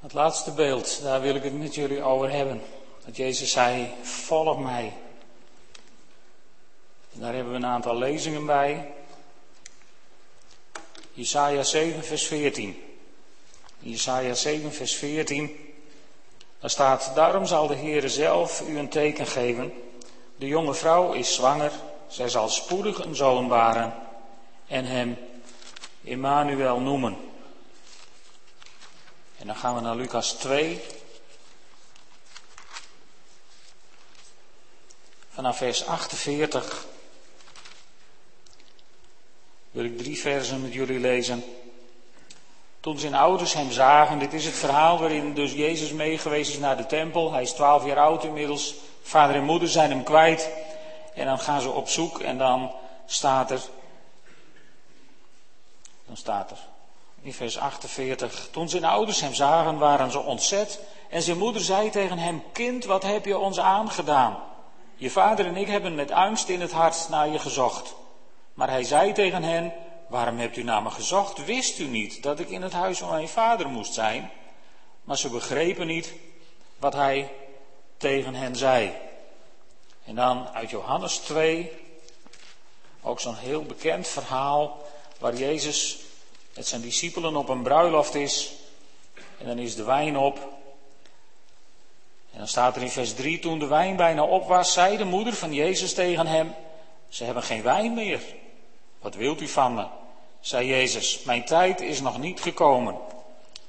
Het laatste beeld, daar wil ik het met jullie over hebben. Dat Jezus zei, volg mij. Daar hebben we een aantal lezingen bij. Jesaja 7 vers 14. Jesaja 7 vers 14. Daar staat, daarom zal de Heere zelf u een teken geven. De jonge vrouw is zwanger, zij zal spoedig een zoon baren en hem Immanuel noemen. En dan gaan we naar Lucas 2. Vanaf vers 48 wil ik drie versen met jullie lezen. Toen zijn ouders hem zagen, dit is het verhaal waarin dus Jezus meegeweest is naar de tempel. Hij is twaalf jaar oud inmiddels. Vader en moeder zijn hem kwijt. En dan gaan ze op zoek en dan staat er. Dan staat er in vers 48. Toen zijn ouders hem zagen, waren ze ontzet. En zijn moeder zei tegen hem: Kind, wat heb je ons aangedaan? Je vader en ik hebben met angst in het hart naar je gezocht. Maar hij zei tegen hen: Waarom hebt u naar me gezocht? Wist u niet dat ik in het huis van mijn vader moest zijn? Maar ze begrepen niet wat hij tegen hen zei. En dan uit Johannes 2, ook zo'n heel bekend verhaal waar Jezus met zijn discipelen op een bruiloft is. En dan is de wijn op. En dan staat er in vers 3, toen de wijn bijna op was, zei de moeder van Jezus tegen hem, ze hebben geen wijn meer. Wat wilt u van me? zei Jezus, mijn tijd is nog niet gekomen.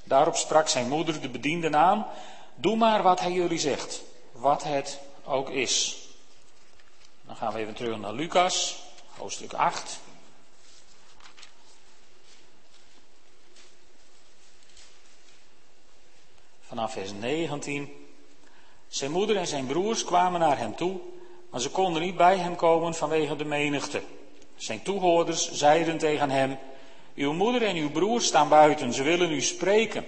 Daarop sprak zijn moeder de bedienden aan, doe maar wat hij jullie zegt, wat het ook is. Dan gaan we even terug naar Lucas, hoofdstuk 8. Vanaf vers 19. Zijn moeder en zijn broers kwamen naar hem toe, maar ze konden niet bij hem komen vanwege de menigte. Zijn toehoorders zeiden tegen hem: Uw moeder en uw broer staan buiten, ze willen u spreken.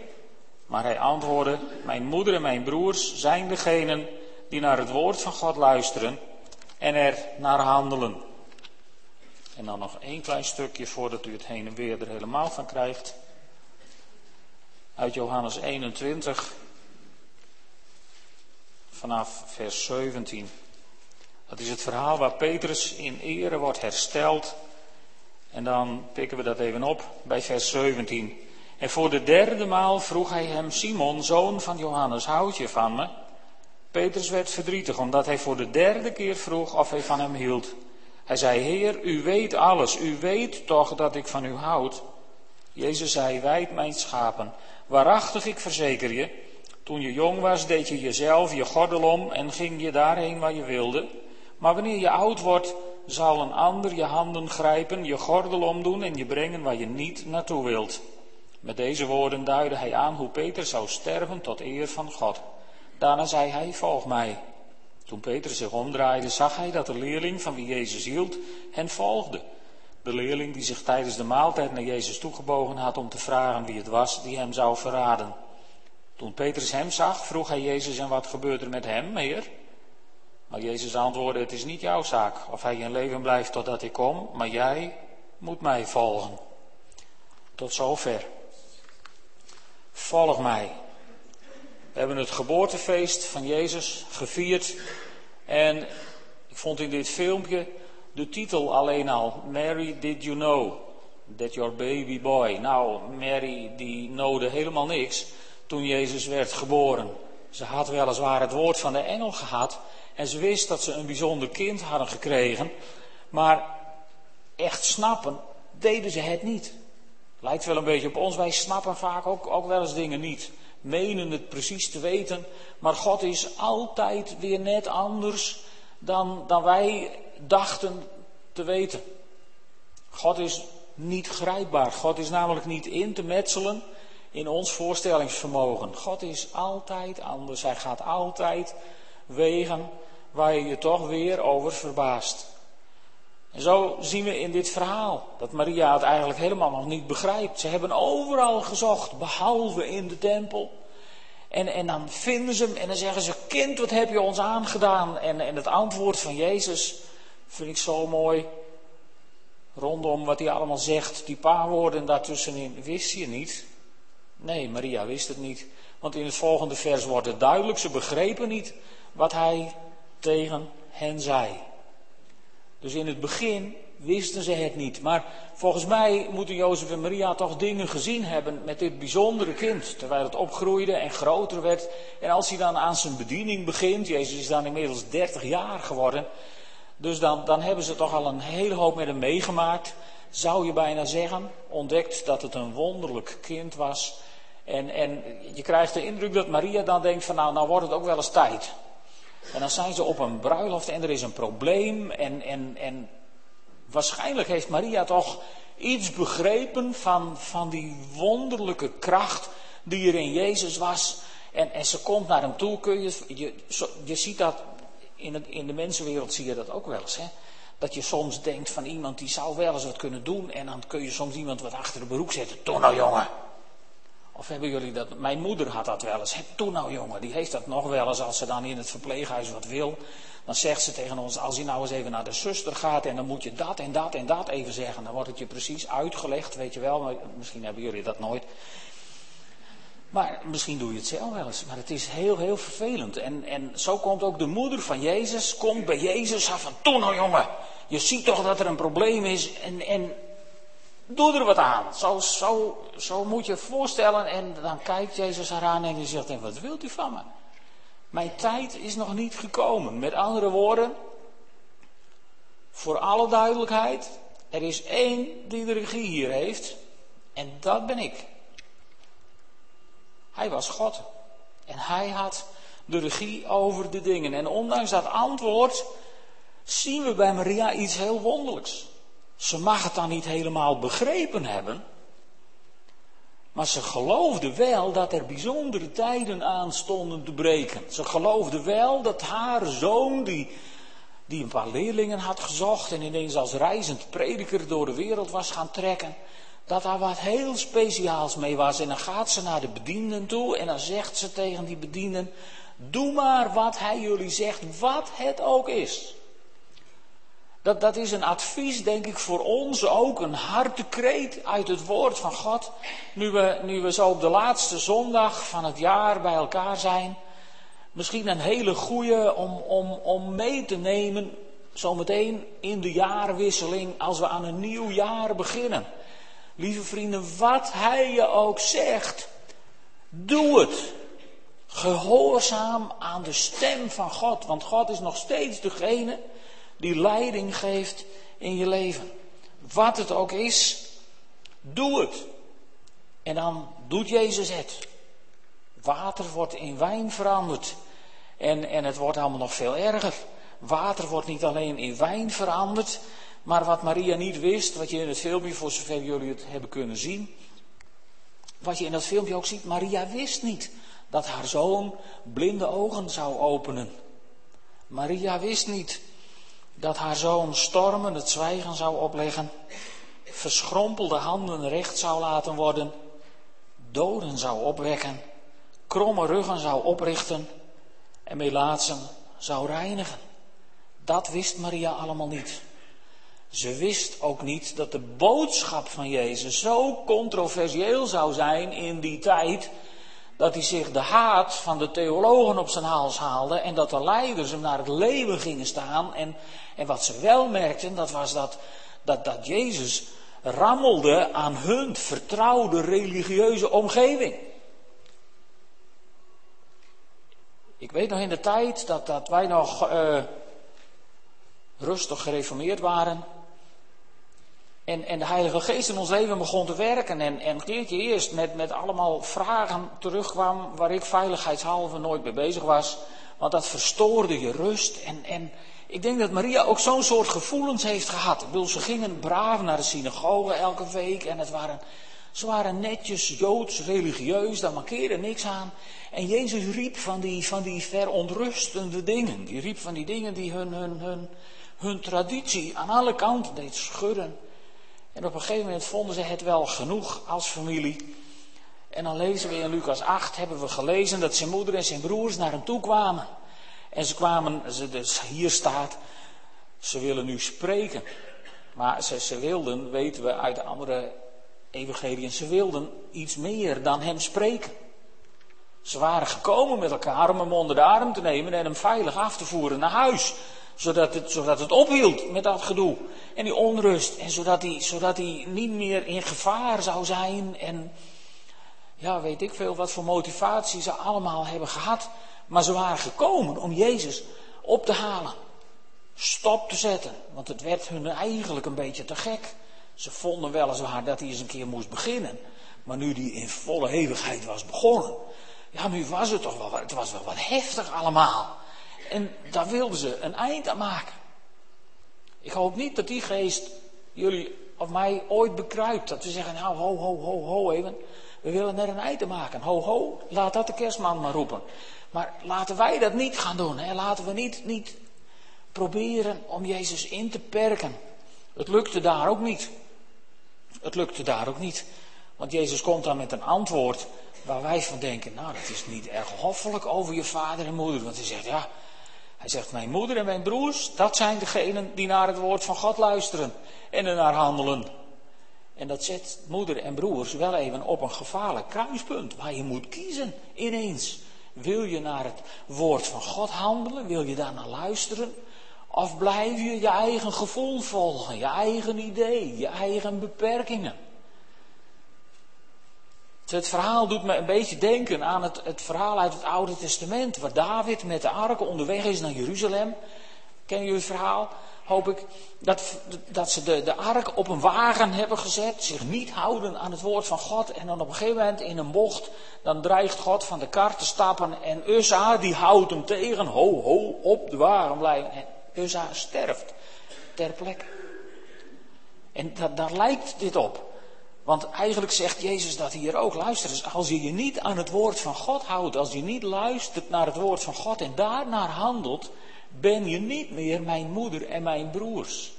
Maar hij antwoordde: Mijn moeder en mijn broers zijn degenen die naar het woord van God luisteren en er naar handelen. En dan nog één klein stukje voordat u het heen en weer er helemaal van krijgt. Uit Johannes 21, vanaf vers 17. Dat is het verhaal waar Petrus in ere wordt hersteld. En dan pikken we dat even op bij vers 17. En voor de derde maal vroeg hij hem, Simon, zoon van Johannes, houd je van me? Petrus werd verdrietig omdat hij voor de derde keer vroeg of hij van hem hield. Hij zei, Heer, u weet alles, u weet toch dat ik van u houd. Jezus zei, wijd mijn schapen. Waarachtig, ik verzeker je, toen je jong was, deed je jezelf je gordel om en ging je daarheen waar je wilde. Maar wanneer je oud wordt, zal een ander je handen grijpen, je gordel omdoen en je brengen waar je niet naartoe wilt. Met deze woorden duidde hij aan hoe Peter zou sterven tot eer van God. Daarna zei hij, volg mij. Toen Peter zich omdraaide, zag hij dat de leerling van wie Jezus hield hen volgde. De leerling die zich tijdens de maaltijd naar Jezus toegebogen had om te vragen wie het was die hem zou verraden. Toen Petrus hem zag, vroeg hij Jezus en wat gebeurt er met hem, heer? Maar Jezus antwoordde, het is niet jouw zaak of hij in leven blijft totdat ik kom, maar jij moet mij volgen. Tot zover. Volg mij. We hebben het geboortefeest van Jezus gevierd en ik vond in dit filmpje de titel alleen al, Mary, did you know that your baby boy? Nou, Mary die knowde helemaal niks toen Jezus werd geboren. Ze had weliswaar het woord van de engel gehad en ze wist dat ze een bijzonder kind hadden gekregen, maar echt snappen deden ze het niet. Lijkt wel een beetje op ons, wij snappen vaak ook, ook wel eens dingen niet. Menen het precies te weten, maar God is altijd weer net anders dan, dan wij dachten te weten. God is niet grijpbaar. God is namelijk niet in te metselen in ons voorstellingsvermogen. God is altijd anders. Hij gaat altijd wegen waar je je toch weer over verbaast. En zo zien we in dit verhaal dat Maria het eigenlijk helemaal nog niet begrijpt. Ze hebben overal gezocht, behalve in de tempel. En, en dan vinden ze hem en dan zeggen ze, kind, wat heb je ons aangedaan? En, en het antwoord van Jezus vind ik zo mooi. Rondom wat hij allemaal zegt, die paar woorden daartussenin, wist je niet? Nee, Maria wist het niet. Want in het volgende vers wordt het duidelijk, ze begrepen niet wat hij tegen hen zei. Dus in het begin wisten ze het niet. Maar volgens mij moeten Jozef en Maria toch dingen gezien hebben met dit bijzondere kind. Terwijl het opgroeide en groter werd. En als hij dan aan zijn bediening begint, Jezus is dan inmiddels 30 jaar geworden. Dus dan, dan hebben ze toch al een hele hoop met hem meegemaakt. Zou je bijna zeggen. Ontdekt dat het een wonderlijk kind was. En, en je krijgt de indruk dat Maria dan denkt van nou, nou wordt het ook wel eens tijd. En dan zijn ze op een bruiloft en er is een probleem. En, en, en waarschijnlijk heeft Maria toch iets begrepen van, van die wonderlijke kracht die er in Jezus was. En, en ze komt naar hem toe. Kun je, je, je ziet dat in, in de mensenwereld, zie je dat ook wel eens. Hè? Dat je soms denkt van iemand die zou wel eens wat kunnen doen. En dan kun je soms iemand wat achter de broek zetten. Doe nou jongen. Of hebben jullie dat? Mijn moeder had dat wel eens. Doe nou jongen. Die heeft dat nog wel eens als ze dan in het verpleeghuis wat wil. Dan zegt ze tegen ons, als je nou eens even naar de zuster gaat en dan moet je dat en dat en dat even zeggen. Dan wordt het je precies uitgelegd, weet je wel. Misschien hebben jullie dat nooit. Maar misschien doe je het zelf wel eens. Maar het is heel, heel vervelend. En, en zo komt ook de moeder van Jezus, komt bij Jezus af van, doe nou jongen. Je ziet toch dat er een probleem is en, en doe er wat aan. Zo, zo, zo moet je voorstellen. En dan kijkt Jezus haar aan en hij zegt, en wat wilt u van me? Mijn tijd is nog niet gekomen. Met andere woorden, voor alle duidelijkheid, er is één die de regie hier heeft. En dat ben ik. Hij was God. En hij had de regie over de dingen. En ondanks dat antwoord zien we bij Maria iets heel wonderlijks. Ze mag het dan niet helemaal begrepen hebben. Maar ze geloofde wel dat er bijzondere tijden aanstonden te breken. Ze geloofde wel dat haar zoon, die, die een paar leerlingen had gezocht en ineens als reizend prediker door de wereld was gaan trekken, dat daar wat heel speciaals mee was. En dan gaat ze naar de bedienden toe en dan zegt ze tegen die bedienden, doe maar wat hij jullie zegt, wat het ook is. Dat, dat is een advies, denk ik, voor ons ook, een hartekreet uit het woord van God. Nu we, nu we zo op de laatste zondag van het jaar bij elkaar zijn. Misschien een hele goede om, om, om mee te nemen, zometeen in de jaarwisseling, als we aan een nieuw jaar beginnen. Lieve vrienden, wat hij je ook zegt, doe het. Gehoorzaam aan de stem van God, want God is nog steeds degene die leiding geeft in je leven. Wat het ook is, doe het. En dan doet Jezus het. Water wordt in wijn veranderd. En, en het wordt allemaal nog veel erger. Water wordt niet alleen in wijn veranderd, maar wat Maria niet wist, wat je in het filmpje, voor zover jullie het hebben kunnen zien, wat je in dat filmpje ook ziet, Maria wist niet dat haar zoon blinde ogen zou openen. Maria wist niet dat haar zoon stormen het zwijgen zou opleggen, verschrompelde handen recht zou laten worden, doden zou opwekken, kromme ruggen zou oprichten en melaatsen zou reinigen. Dat wist Maria allemaal niet. Ze wist ook niet dat de boodschap van Jezus zo controversieel zou zijn in die tijd dat hij zich de haat van de theologen op zijn hals haalde en dat de leiders hem naar het leven gingen staan. En, en wat ze wel merkten, dat was dat, dat, dat Jezus rammelde aan hun vertrouwde religieuze omgeving. Ik weet nog in de tijd dat, dat wij nog uh, rustig gereformeerd waren. En, en de Heilige Geest in ons leven begon te werken. En, en een keertje eerst met, met allemaal vragen terugkwam waar ik veiligheidshalve nooit mee bezig was. Want dat verstoorde je rust. En, en ik denk dat Maria ook zo'n soort gevoelens heeft gehad. Ik bedoel, ze gingen braaf naar de synagoge elke week. En het waren, ze waren netjes joods, religieus, daar markeerde niks aan. En Jezus riep van die, van die verontrustende dingen. Die riep van die dingen die hun, hun, hun, hun traditie aan alle kanten deed schudden. En op een gegeven moment vonden ze het wel genoeg als familie. En dan lezen we in Lucas 8, hebben we gelezen dat zijn moeder en zijn broers naar hem toe kwamen. En ze kwamen, ze, dus hier staat, ze willen nu spreken. Maar ze, ze wilden, weten we uit de andere evangeliën, ze wilden iets meer dan hem spreken. Ze waren gekomen met elkaar om hem onder de arm te nemen en hem veilig af te voeren naar huis. Zodat het, zodat het ophield met dat gedoe en die onrust. En zodat hij, zodat hij niet meer in gevaar zou zijn. En ja, weet ik veel wat voor motivatie ze allemaal hebben gehad. Maar ze waren gekomen om Jezus op te halen. Stop te zetten. Want het werd hun eigenlijk een beetje te gek. Ze vonden weliswaar dat hij eens een keer moest beginnen. Maar nu die in volle hevigheid was begonnen. Ja, nu was het toch wel, het was wel wat heftig allemaal. En daar wilden ze een eind aan maken. Ik hoop niet dat die geest jullie of mij ooit bekruipt. Dat we zeggen, nou ho, ho, ho, ho even. We willen er een eind aan maken. Ho, ho, laat dat de kerstman maar roepen. Maar laten wij dat niet gaan doen. Hè? Laten we niet, niet proberen om Jezus in te perken. Het lukte daar ook niet. Het lukte daar ook niet. Want Jezus komt dan met een antwoord waar wij van denken, nou dat is niet erg hoffelijk over je vader en moeder. Want hij zegt, ja, hij zegt, mijn moeder en mijn broers, dat zijn degenen die naar het woord van God luisteren en er naar handelen. En dat zet moeder en broers wel even op een gevaarlijk kruispunt, waar je moet kiezen ineens. Wil je naar het woord van God handelen? Wil je daar naar luisteren? Of blijf je je eigen gevoel volgen, je eigen idee, je eigen beperkingen? Het verhaal doet me een beetje denken aan het, het verhaal uit het Oude Testament, waar David met de ark onderweg is naar Jeruzalem. Kennen jullie het verhaal? Hoop ik dat, dat ze de, de ark op een wagen hebben gezet, zich niet houden aan het woord van God. En dan op een gegeven moment in een bocht, dan dreigt God van de kar te stappen. En Ussa die houdt hem tegen, ho ho, op de wagen blijven. En Ussa sterft ter plekke. En daar lijkt dit op. Want eigenlijk zegt Jezus dat hier ook. Luister eens, als je je niet aan het woord van God houdt, als je niet luistert naar het woord van God en daarnaar handelt, ben je niet meer mijn moeder en mijn broers.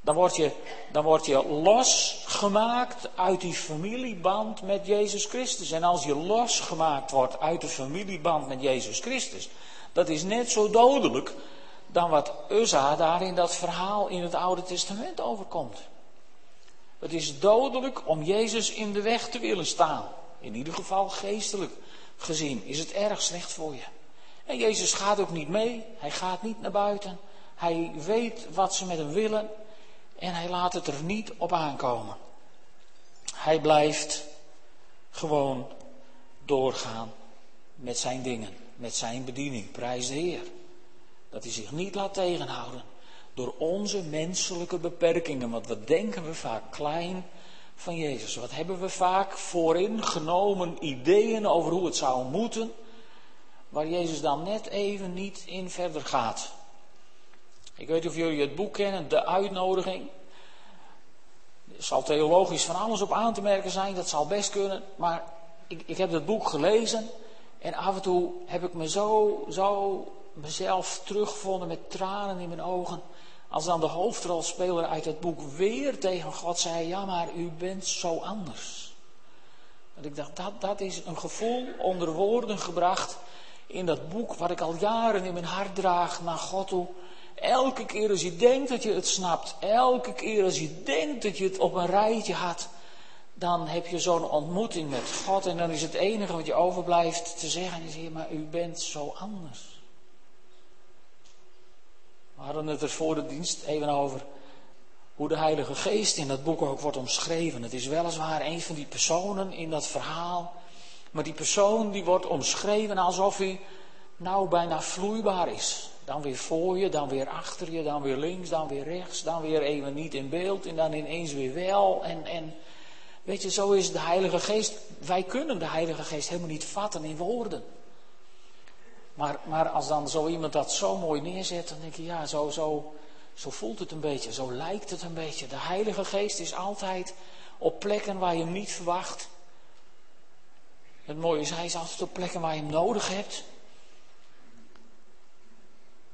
Dan word je, dan word je losgemaakt uit die familieband met Jezus Christus. En als je losgemaakt wordt uit de familieband met Jezus Christus, dat is net zo dodelijk dan wat Uzza daar in dat verhaal in het Oude Testament overkomt. Het is dodelijk om Jezus in de weg te willen staan. In ieder geval geestelijk gezien is het erg slecht voor je. En Jezus gaat ook niet mee. Hij gaat niet naar buiten. Hij weet wat ze met hem willen. En hij laat het er niet op aankomen. Hij blijft gewoon doorgaan met zijn dingen, met zijn bediening. Prijs de Heer. Dat hij zich niet laat tegenhouden door onze menselijke beperkingen. Want wat denken we vaak klein van Jezus? Wat hebben we vaak voorin genomen ideeën over hoe het zou moeten, waar Jezus dan net even niet in verder gaat. Ik weet niet of jullie het boek kennen, De Uitnodiging. Er zal theologisch van alles op aan te merken zijn, dat zal best kunnen. Maar ik, ik heb het boek gelezen en af en toe heb ik me zo, zo mezelf teruggevonden met tranen in mijn ogen. Als dan de hoofdrolspeler uit het boek weer tegen God zei: Ja, maar u bent zo anders. Dat ik dacht, dat, dat is een gevoel onder woorden gebracht in dat boek wat ik al jaren in mijn hart draag naar God toe. Elke keer als je denkt dat je het snapt, elke keer als je denkt dat je het op een rijtje had, dan heb je zo'n ontmoeting met God en dan is het enige wat je overblijft te zeggen is, maar u bent zo anders. We hadden het er voor de dienst even over hoe de Heilige Geest in dat boek ook wordt omschreven. Het is weliswaar een van die personen in dat verhaal, maar die persoon die wordt omschreven alsof hij nou bijna vloeibaar is. Dan weer voor je, dan weer achter je, dan weer links, dan weer rechts, dan weer even niet in beeld en dan ineens weer wel. En, en weet je, zo is de Heilige Geest. Wij kunnen de Heilige Geest helemaal niet vatten in woorden. Maar, maar als dan zo iemand dat zo mooi neerzet, dan denk je, ja, zo, zo, zo voelt het een beetje, zo lijkt het een beetje. De Heilige Geest is altijd op plekken waar je hem niet verwacht. Het mooie is, hij is altijd op plekken waar je hem nodig hebt.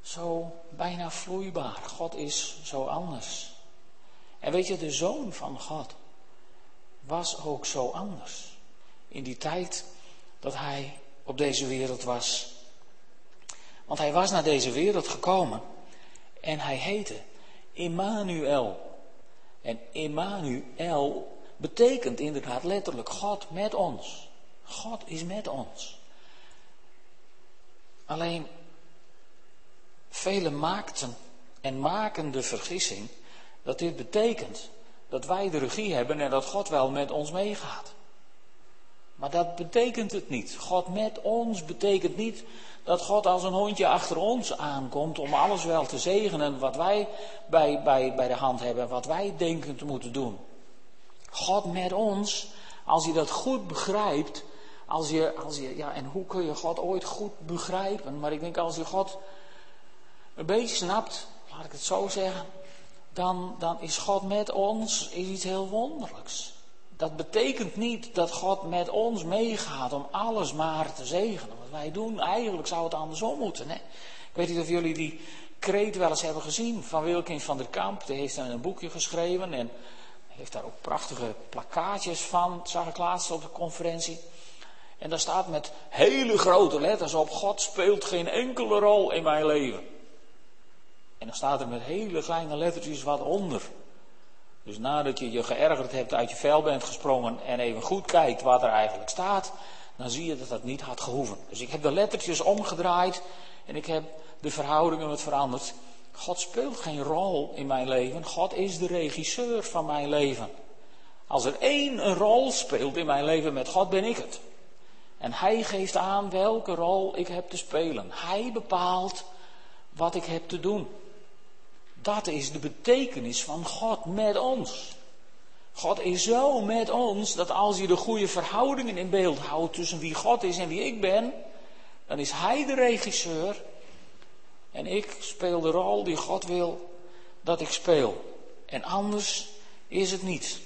Zo bijna vloeibaar. God is zo anders. En weet je, de zoon van God was ook zo anders. In die tijd dat hij op deze wereld was. Want hij was naar deze wereld gekomen en hij heette Emmanuel. En Emmanuel betekent inderdaad letterlijk God met ons. God is met ons. Alleen, velen maakten en maken de vergissing dat dit betekent dat wij de regie hebben en dat God wel met ons meegaat. Maar dat betekent het niet. God met ons betekent niet dat God als een hondje achter ons aankomt om alles wel te zegenen wat wij bij, bij, bij de hand hebben, wat wij denken te moeten doen. God met ons, als je dat goed begrijpt, als je, als je, ja, en hoe kun je God ooit goed begrijpen? Maar ik denk als je God een beetje snapt, laat ik het zo zeggen, dan, dan is God met ons is iets heel wonderlijks. Dat betekent niet dat God met ons meegaat om alles maar te zegenen. Wat wij doen, eigenlijk zou het andersom moeten. Hè? Ik weet niet of jullie die kreet wel eens hebben gezien van Wilkin van der Kamp. Die heeft dan een boekje geschreven en heeft daar ook prachtige plakkaatjes van, zag ik laatst op de conferentie. En daar staat met hele grote letters op: God speelt geen enkele rol in mijn leven. En dan staat er met hele kleine lettertjes wat onder. Dus nadat je je geërgerd hebt, uit je vel bent gesprongen en even goed kijkt wat er eigenlijk staat, dan zie je dat dat niet had gehoeven. Dus ik heb de lettertjes omgedraaid en ik heb de verhoudingen wat veranderd. God speelt geen rol in mijn leven. God is de regisseur van mijn leven. Als er één een rol speelt in mijn leven met God, ben ik het. En Hij geeft aan welke rol ik heb te spelen. Hij bepaalt wat ik heb te doen. Dat is de betekenis van God met ons. God is zo met ons dat als je de goede verhoudingen in beeld houdt tussen wie God is en wie ik ben, dan is Hij de regisseur en ik speel de rol die God wil dat ik speel. En anders is het niet.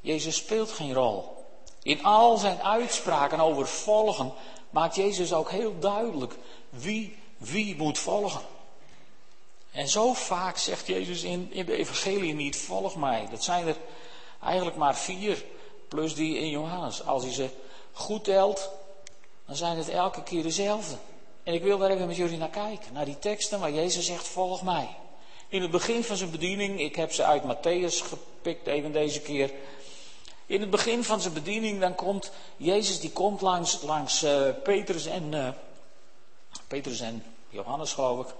Jezus speelt geen rol. In al zijn uitspraken over volgen maakt Jezus ook heel duidelijk wie wie moet volgen. En zo vaak zegt Jezus in, in de evangelie niet, volg mij. Dat zijn er eigenlijk maar vier, plus die in Johannes. Als je ze goed telt, dan zijn het elke keer dezelfde. En ik wil daar even met jullie naar kijken, naar die teksten waar Jezus zegt, volg mij. In het begin van zijn bediening, ik heb ze uit Matthäus gepikt even deze keer. In het begin van zijn bediening, dan komt Jezus, die komt langs, langs uh, Petrus en, uh, Petrus en Johannes geloof ik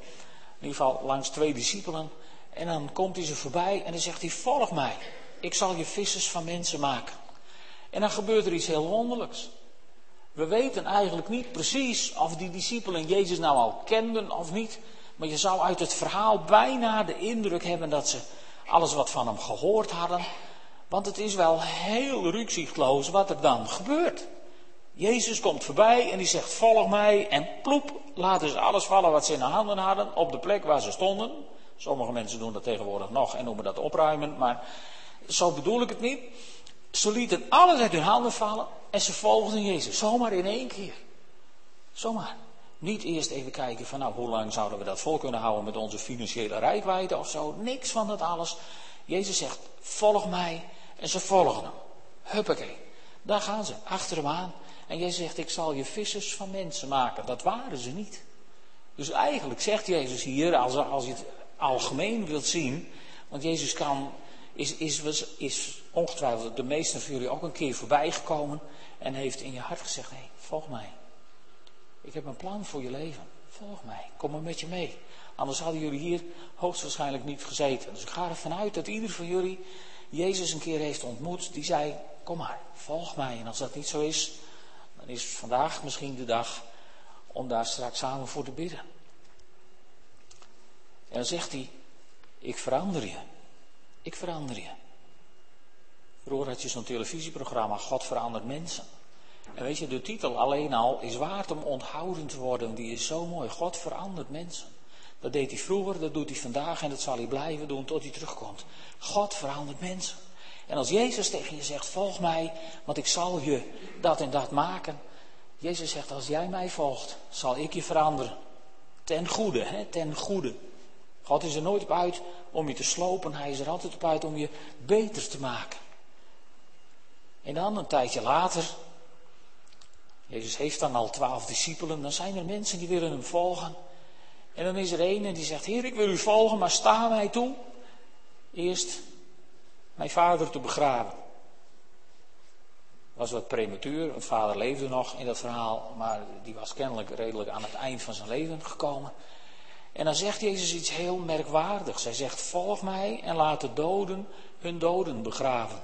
in ieder geval langs twee discipelen. En dan komt hij ze voorbij en dan zegt hij: Volg mij. Ik zal je vissers van mensen maken. En dan gebeurt er iets heel wonderlijks. We weten eigenlijk niet precies of die discipelen Jezus nou al kenden of niet. Maar je zou uit het verhaal bijna de indruk hebben dat ze alles wat van hem gehoord hadden. Want het is wel heel rukzichtloos wat er dan gebeurt. Jezus komt voorbij en die zegt: Volg mij. En ploep, laten ze alles vallen wat ze in de handen hadden op de plek waar ze stonden. Sommige mensen doen dat tegenwoordig nog en noemen dat opruimen, maar zo bedoel ik het niet. Ze lieten alles uit hun handen vallen en ze volgden Jezus. Zomaar in één keer. Zomaar. Niet eerst even kijken van nou hoe lang zouden we dat vol kunnen houden met onze financiële rijkwijde of zo. Niks van dat alles. Jezus zegt volg mij en ze volgen hem. Huppakee. Daar gaan ze, achter hem aan. En jij zegt, ik zal je vissers van mensen maken. Dat waren ze niet. Dus eigenlijk zegt Jezus hier, als, als je het algemeen wilt zien, want Jezus kan, is, is, is ongetwijfeld de meesten van jullie ook een keer voorbij gekomen en heeft in je hart gezegd, hé, hey, volg mij. Ik heb een plan voor je leven. Volg mij, kom maar met je mee. Anders hadden jullie hier hoogstwaarschijnlijk niet gezeten. Dus ik ga ervan uit dat ieder van jullie Jezus een keer heeft ontmoet. Die zei, kom maar, volg mij. En als dat niet zo is, dan is vandaag misschien de dag om daar straks samen voor te bidden. En dan zegt hij, ik verander je. Ik verander je. Vroeger had je zo'n televisieprogramma, God verandert mensen. En weet je, de titel alleen al is waard om onthouden te worden. Die is zo mooi. God verandert mensen. Dat deed hij vroeger, dat doet hij vandaag en dat zal hij blijven doen tot hij terugkomt. God verandert mensen. En als Jezus tegen je zegt, volg mij, want ik zal je dat en dat maken. Jezus zegt, als jij mij volgt, zal ik je veranderen. Ten goede, hè? ten goede. God is er nooit op uit om je te slopen, hij is er altijd op uit om je beter te maken. En dan een tijdje later, Jezus heeft dan al twaalf discipelen, dan zijn er mensen die willen hem volgen. En dan is er een en die zegt, Heer, ik wil u volgen, maar sta mij toe. Eerst mijn vader te begraven. was wat prematuur. Het vader leefde nog in dat verhaal, maar die was kennelijk redelijk aan het eind van zijn leven gekomen. En dan zegt Jezus iets heel merkwaardigs. Hij zegt: Volg mij en laat de doden hun doden begraven.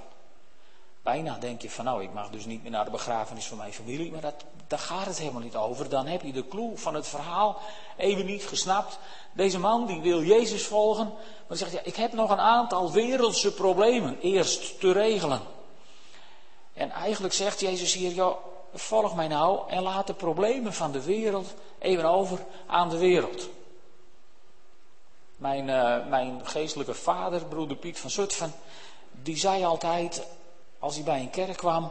Bijna denk je van nou, ik mag dus niet meer naar de begrafenis van mijn familie, maar dat, daar gaat het helemaal niet over. Dan heb je de clue van het verhaal even niet gesnapt. Deze man die wil Jezus volgen, maar zegt ja, ik heb nog een aantal wereldse problemen eerst te regelen. En eigenlijk zegt Jezus hier, joh, volg mij nou en laat de problemen van de wereld even over aan de wereld. Mijn, uh, mijn geestelijke vader, broeder Piet van Zutphen, die zei altijd, als hij bij een kerk kwam,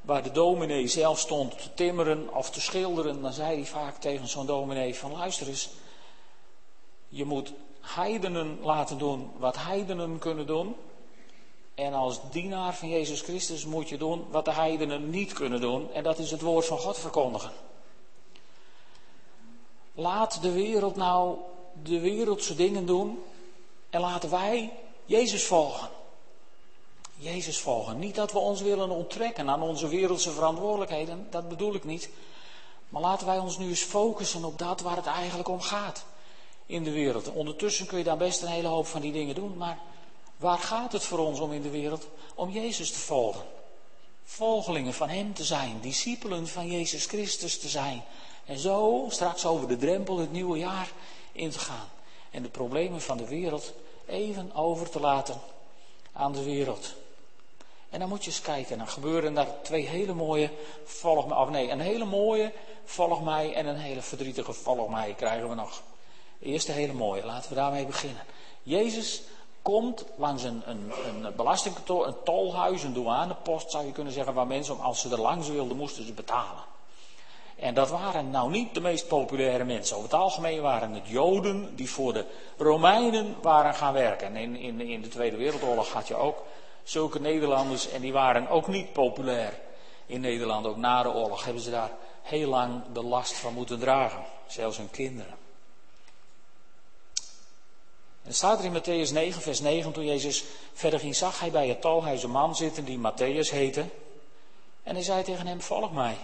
waar de dominee zelf stond te timmeren of te schilderen, dan zei hij vaak tegen zo'n dominee van luister eens, je moet heidenen laten doen wat heidenen kunnen doen. En als dienaar van Jezus Christus moet je doen wat de heidenen niet kunnen doen. En dat is het woord van God verkondigen. Laat de wereld nou de wereldse dingen doen. En laten wij Jezus volgen. Jezus volgen. Niet dat we ons willen onttrekken aan onze wereldse verantwoordelijkheden. Dat bedoel ik niet. Maar laten wij ons nu eens focussen op dat waar het eigenlijk om gaat in de wereld. Ondertussen kun je daar best een hele hoop van die dingen doen, maar waar gaat het voor ons om in de wereld? Om Jezus te volgen. Volgelingen van Hem te zijn, discipelen van Jezus Christus te zijn. En zo straks over de drempel het nieuwe jaar in te gaan. En de problemen van de wereld even over te laten aan de wereld. En dan moet je eens kijken, dan gebeuren daar twee hele mooie volg mij, of nee, een hele mooie volg mij en een hele verdrietige volg mij krijgen we nog. Eerst de hele mooie, laten we daarmee beginnen. Jezus komt langs een, een, een belastingkantoor, een tolhuis, een douanepost zou je kunnen zeggen, waar mensen, als ze er langs wilden, moesten ze betalen. En dat waren nou niet de meest populaire mensen. Over het algemeen waren het Joden die voor de Romeinen waren gaan werken. En in, in, in de Tweede Wereldoorlog had je ook zulke Nederlanders en die waren ook niet populair in Nederland. Ook na de oorlog hebben ze daar heel lang de last van moeten dragen. Zelfs hun kinderen. En staat er in Matthäus 9, vers 9, toen Jezus verder ging, zag hij bij het talhuis een man zitten die Matthäus heette. En hij zei tegen hem, volg mij.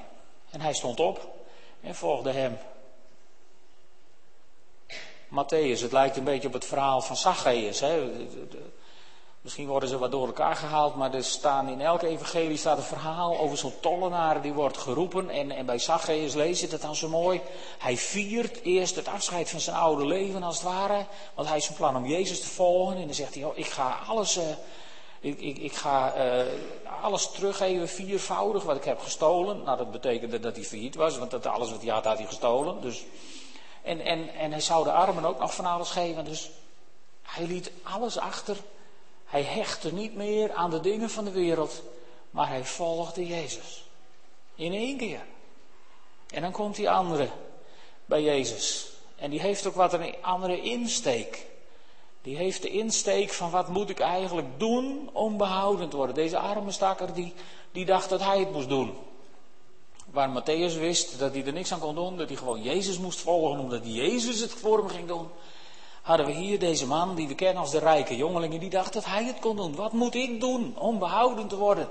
En hij stond op en volgde hem. Matthäus, het lijkt een beetje op het verhaal van Zacchaeus. Hè? Misschien worden ze wat door elkaar gehaald, maar er staan in elke evangelie staat een verhaal over zo'n tollenaar die wordt geroepen. En, en bij Zacchaeus lees je dat dan zo mooi. Hij viert eerst het afscheid van zijn oude leven als het ware. Want hij is van plan om Jezus te volgen. En dan zegt hij, oh, ik ga alles, uh, ik, ik, ik, ga uh, alles teruggeven viervoudig wat ik heb gestolen. Nou, dat betekende dat hij failliet was, want dat alles wat hij had, had hij gestolen. Dus, en, en, en hij zou de armen ook nog van alles geven. Dus hij liet alles achter hij hechtte niet meer aan de dingen van de wereld, maar hij volgde Jezus. In één keer. En dan komt die andere bij Jezus. En die heeft ook wat een andere insteek. Die heeft de insteek van wat moet ik eigenlijk doen om behouden te worden. Deze arme stakker die, die dacht dat hij het moest doen. Waar Matthäus wist dat hij er niks aan kon doen, dat hij gewoon Jezus moest volgen omdat Jezus het voor hem ging doen hadden we hier deze man die we kennen als de rijke jongeling. die dacht dat hij het kon doen. Wat moet ik doen om behouden te worden?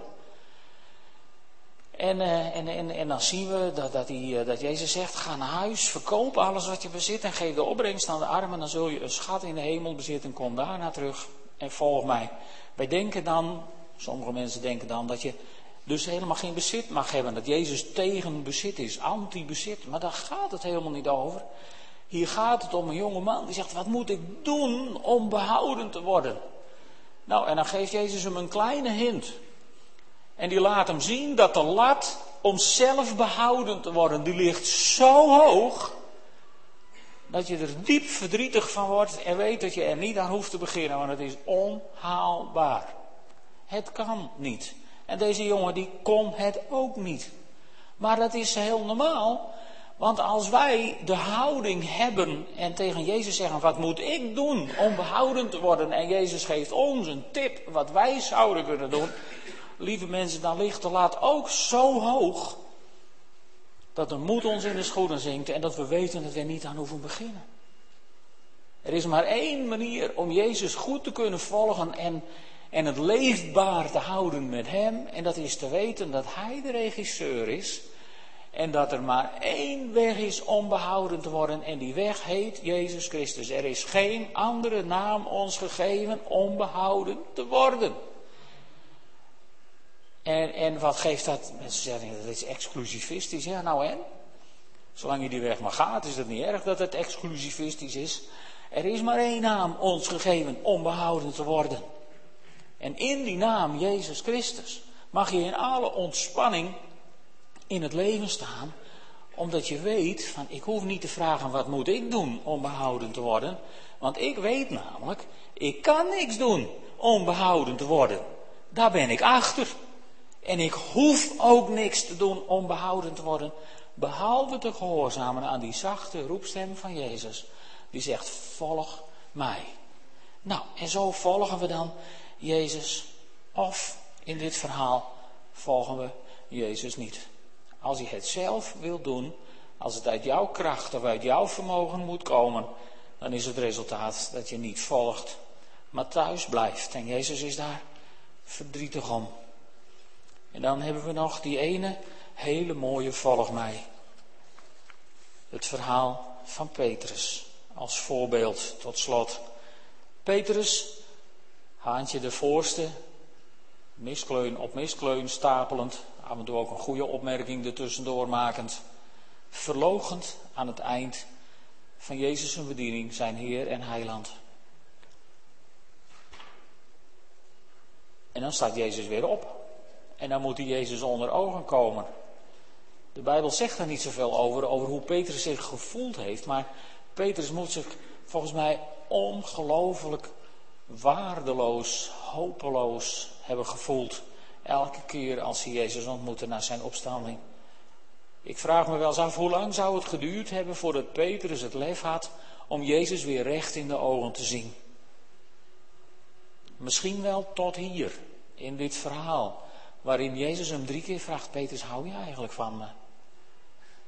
En, uh, en, en, en dan zien we dat, dat, uh, dat Jezus zegt: ga naar huis, verkoop alles wat je bezit en geef de opbrengst aan de armen. Dan zul je een schat in de hemel bezitten. Kom daarna terug en volg mij. Wij denken dan, sommige mensen denken dan dat je dus helemaal geen bezit mag hebben. Dat Jezus tegen bezit is, anti-bezit. Maar daar gaat het helemaal niet over. Hier gaat het om een jonge man die zegt: Wat moet ik doen om behouden te worden? Nou, en dan geeft Jezus hem een kleine hint. En die laat hem zien dat de lat om zelf behouden te worden, die ligt zo hoog. Dat je er diep verdrietig van wordt en weet dat je er niet aan hoeft te beginnen, want het is onhaalbaar. Het kan niet. En deze jongen die kon het ook niet. Maar dat is heel normaal, want als wij de houding hebben en tegen Jezus zeggen: wat moet ik doen om behouden te worden? En Jezus geeft ons een tip wat wij zouden kunnen doen. Lieve mensen, dan ligt de lat ook zo hoog dat de moed ons in de schoenen zinkt en dat we weten dat we er niet aan hoeven beginnen. Er is maar één manier om Jezus goed te kunnen volgen en, en het leefbaar te houden met Hem. En dat is te weten dat Hij de regisseur is. En dat er maar één weg is om behouden te worden. En die weg heet Jezus Christus. Er is geen andere naam ons gegeven om behouden te worden. En, en wat geeft dat? Mensen zeggen dat is exclusivistisch. Ja, nou en? Zolang je die weg maar gaat, is het niet erg dat het exclusivistisch is. Er is maar één naam ons gegeven om behouden te worden. En in die naam, Jezus Christus, mag je in alle ontspanning in het leven staan, omdat je weet van ik hoef niet te vragen wat moet ik doen om behouden te worden, want ik weet namelijk, ik kan niks doen om behouden te worden. Daar ben ik achter. En ik hoef ook niks te doen om behouden te worden, behalve te gehoorzamen aan die zachte roepstem van Jezus, die zegt, volg mij. Nou, en zo volgen we dan Jezus, of in dit verhaal volgen we Jezus niet. Als je het zelf wil doen, als het uit jouw kracht of uit jouw vermogen moet komen, dan is het resultaat dat je niet volgt, maar thuis blijft. En Jezus is daar verdrietig om. En dan hebben we nog die ene hele mooie volg mij. Het verhaal van Petrus als voorbeeld tot slot. Petrus, haantje de voorste, miskleun op miskleun stapelend, af en toe ook een goede opmerking ertussendoor makend, verlogend aan het eind van Jezus' bediening, zijn Heer en Heiland. En dan staat Jezus weer op. En dan moet hij Jezus onder ogen komen. De Bijbel zegt er niet zoveel over, over hoe Petrus zich gevoeld heeft. Maar Petrus moet zich volgens mij ongelooflijk waardeloos, hopeloos hebben gevoeld. Elke keer als hij Jezus ontmoette na zijn opstanding. Ik vraag me wel eens af, hoe lang zou het geduurd hebben voordat Petrus het lef had om Jezus weer recht in de ogen te zien? Misschien wel tot hier, in dit verhaal, waarin Jezus hem drie keer vraagt, Petrus, hou je eigenlijk van me?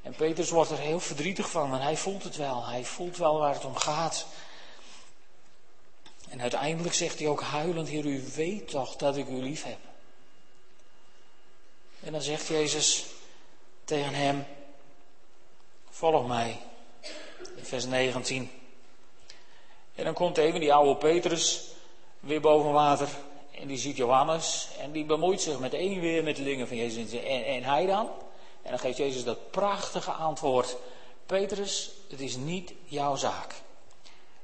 En Petrus wordt er heel verdrietig van, want hij voelt het wel. Hij voelt wel waar het om gaat. En uiteindelijk zegt hij ook huilend, Heer, u weet toch dat ik u lief heb. En dan zegt Jezus tegen hem, volg mij. In vers 19. En dan komt even die oude Petrus weer boven water. En die ziet Johannes. En die bemoeit zich meteen weer met de dingen van Jezus. En, en hij dan? En dan geeft Jezus dat prachtige antwoord. Petrus, het is niet jouw zaak.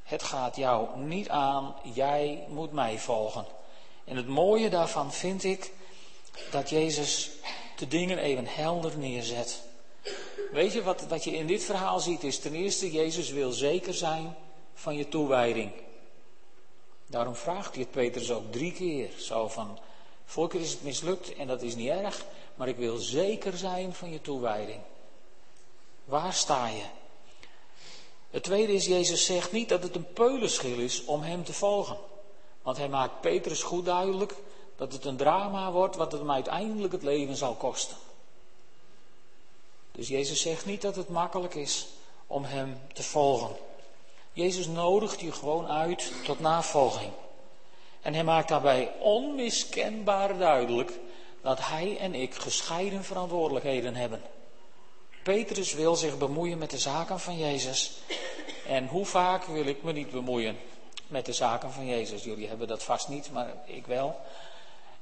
Het gaat jou niet aan, jij moet mij volgen. En het mooie daarvan vind ik dat Jezus de dingen even helder neerzet. Weet je wat, wat je in dit verhaal ziet is ten eerste, Jezus wil zeker zijn van je toewijding. Daarom vraagt hij Petrus ook drie keer. Zo van, keer is het mislukt en dat is niet erg, maar ik wil zeker zijn van je toewijding. Waar sta je? Het tweede is, Jezus zegt niet dat het een peulenschil is om hem te volgen. Want hij maakt Petrus goed duidelijk dat het een drama wordt wat hem uiteindelijk het leven zal kosten. Dus Jezus zegt niet dat het makkelijk is om hem te volgen. Jezus nodigt je gewoon uit tot navolging. En hij maakt daarbij onmiskenbaar duidelijk dat hij en ik gescheiden verantwoordelijkheden hebben. Petrus wil zich bemoeien met de zaken van Jezus. En hoe vaak wil ik me niet bemoeien met de zaken van Jezus? Jullie hebben dat vast niet, maar ik wel.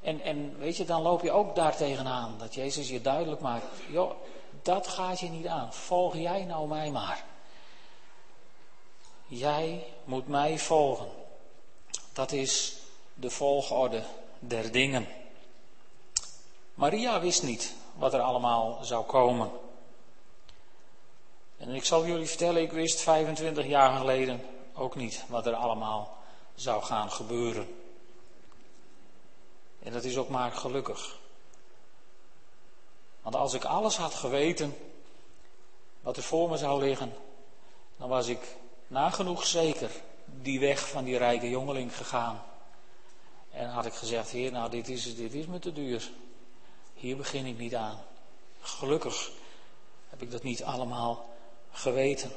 En, en weet je, dan loop je ook daar tegenaan. Dat Jezus je duidelijk maakt. Joh, dat gaat je niet aan. Volg jij nou mij maar. Jij moet mij volgen. Dat is de volgorde der dingen. Maria wist niet wat er allemaal zou komen. En ik zal jullie vertellen, ik wist 25 jaar geleden ook niet wat er allemaal zou gaan gebeuren. En dat is ook maar gelukkig. Want als ik alles had geweten wat er voor me zou liggen, dan was ik nagenoeg zeker die weg van die rijke jongeling gegaan. En had ik gezegd, heer, nou dit is, dit is me te duur. Hier begin ik niet aan. Gelukkig heb ik dat niet allemaal geweten.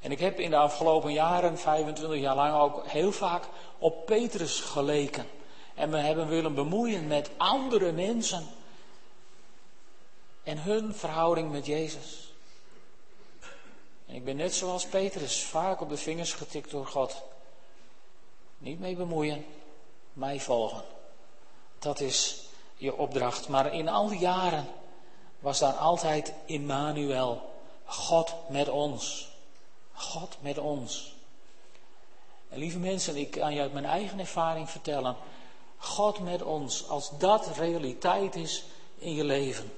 En ik heb in de afgelopen jaren, 25 jaar lang, ook heel vaak op Petrus geleken. En we hebben willen bemoeien met andere mensen en hun verhouding met Jezus. En ik ben net zoals Petrus vaak op de vingers getikt door God. Niet mee bemoeien, mij volgen. Dat is je opdracht. Maar in al die jaren was daar altijd Immanuel, God met ons. God met ons. En lieve mensen, ik kan je uit mijn eigen ervaring vertellen. God met ons, als dat realiteit is in je leven,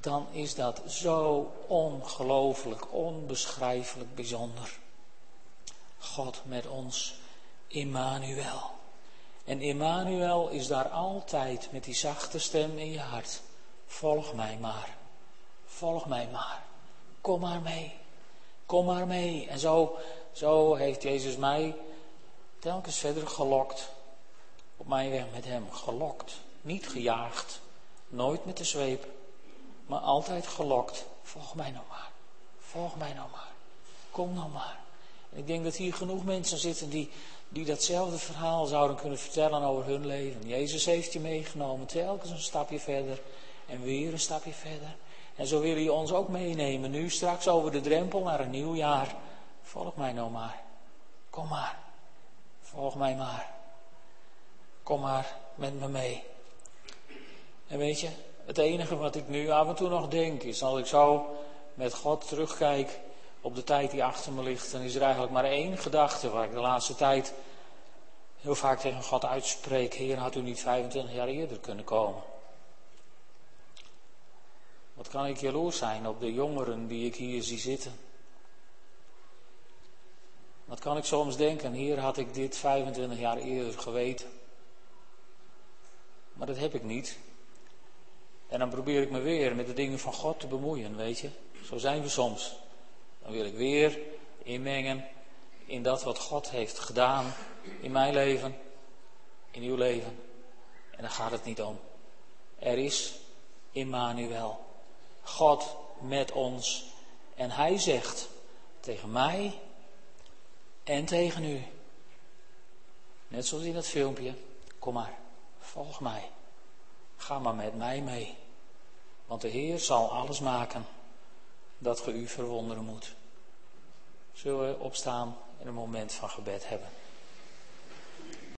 dan is dat zo ongelooflijk, onbeschrijfelijk bijzonder. God met ons, Immanuel. En Immanuel is daar altijd met die zachte stem in je hart. Volg mij maar. Volg mij maar. Kom maar mee. Kom maar mee. En zo, zo heeft Jezus mij telkens verder gelokt. Op mijn weg met hem gelokt. Niet gejaagd. Nooit met de zweep. Maar altijd gelokt. Volg mij nou maar. Volg mij nou maar. Kom nou maar. Ik denk dat hier genoeg mensen zitten die, die datzelfde verhaal zouden kunnen vertellen over hun leven. Jezus heeft je meegenomen, telkens een stapje verder en weer een stapje verder. En zo wil hij ons ook meenemen, nu straks over de drempel naar een nieuw jaar. Volg mij nou maar. Kom maar. Volg mij maar. Kom maar met me mee. En weet je, het enige wat ik nu af en toe nog denk is, als ik zo met God terugkijk op de tijd die achter me ligt, dan is er eigenlijk maar één gedachte waar ik de laatste tijd heel vaak tegen God uitspreek. Heer, had u niet 25 jaar eerder kunnen komen? Wat kan ik jaloers zijn op de jongeren die ik hier zie zitten? Wat kan ik soms denken, hier had ik dit 25 jaar eerder geweten. Maar dat heb ik niet. En dan probeer ik me weer met de dingen van God te bemoeien, weet je. Zo zijn we soms. Dan wil ik weer inmengen in dat wat God heeft gedaan in mijn leven, in uw leven. En daar gaat het niet om. Er is Immanuel, God met ons. En hij zegt tegen mij en tegen u, net zoals in dat filmpje, kom maar, volg mij. Ga maar met mij mee. Want de Heer zal alles maken dat ge u verwonderen moet. Zullen we opstaan en een moment van gebed hebben.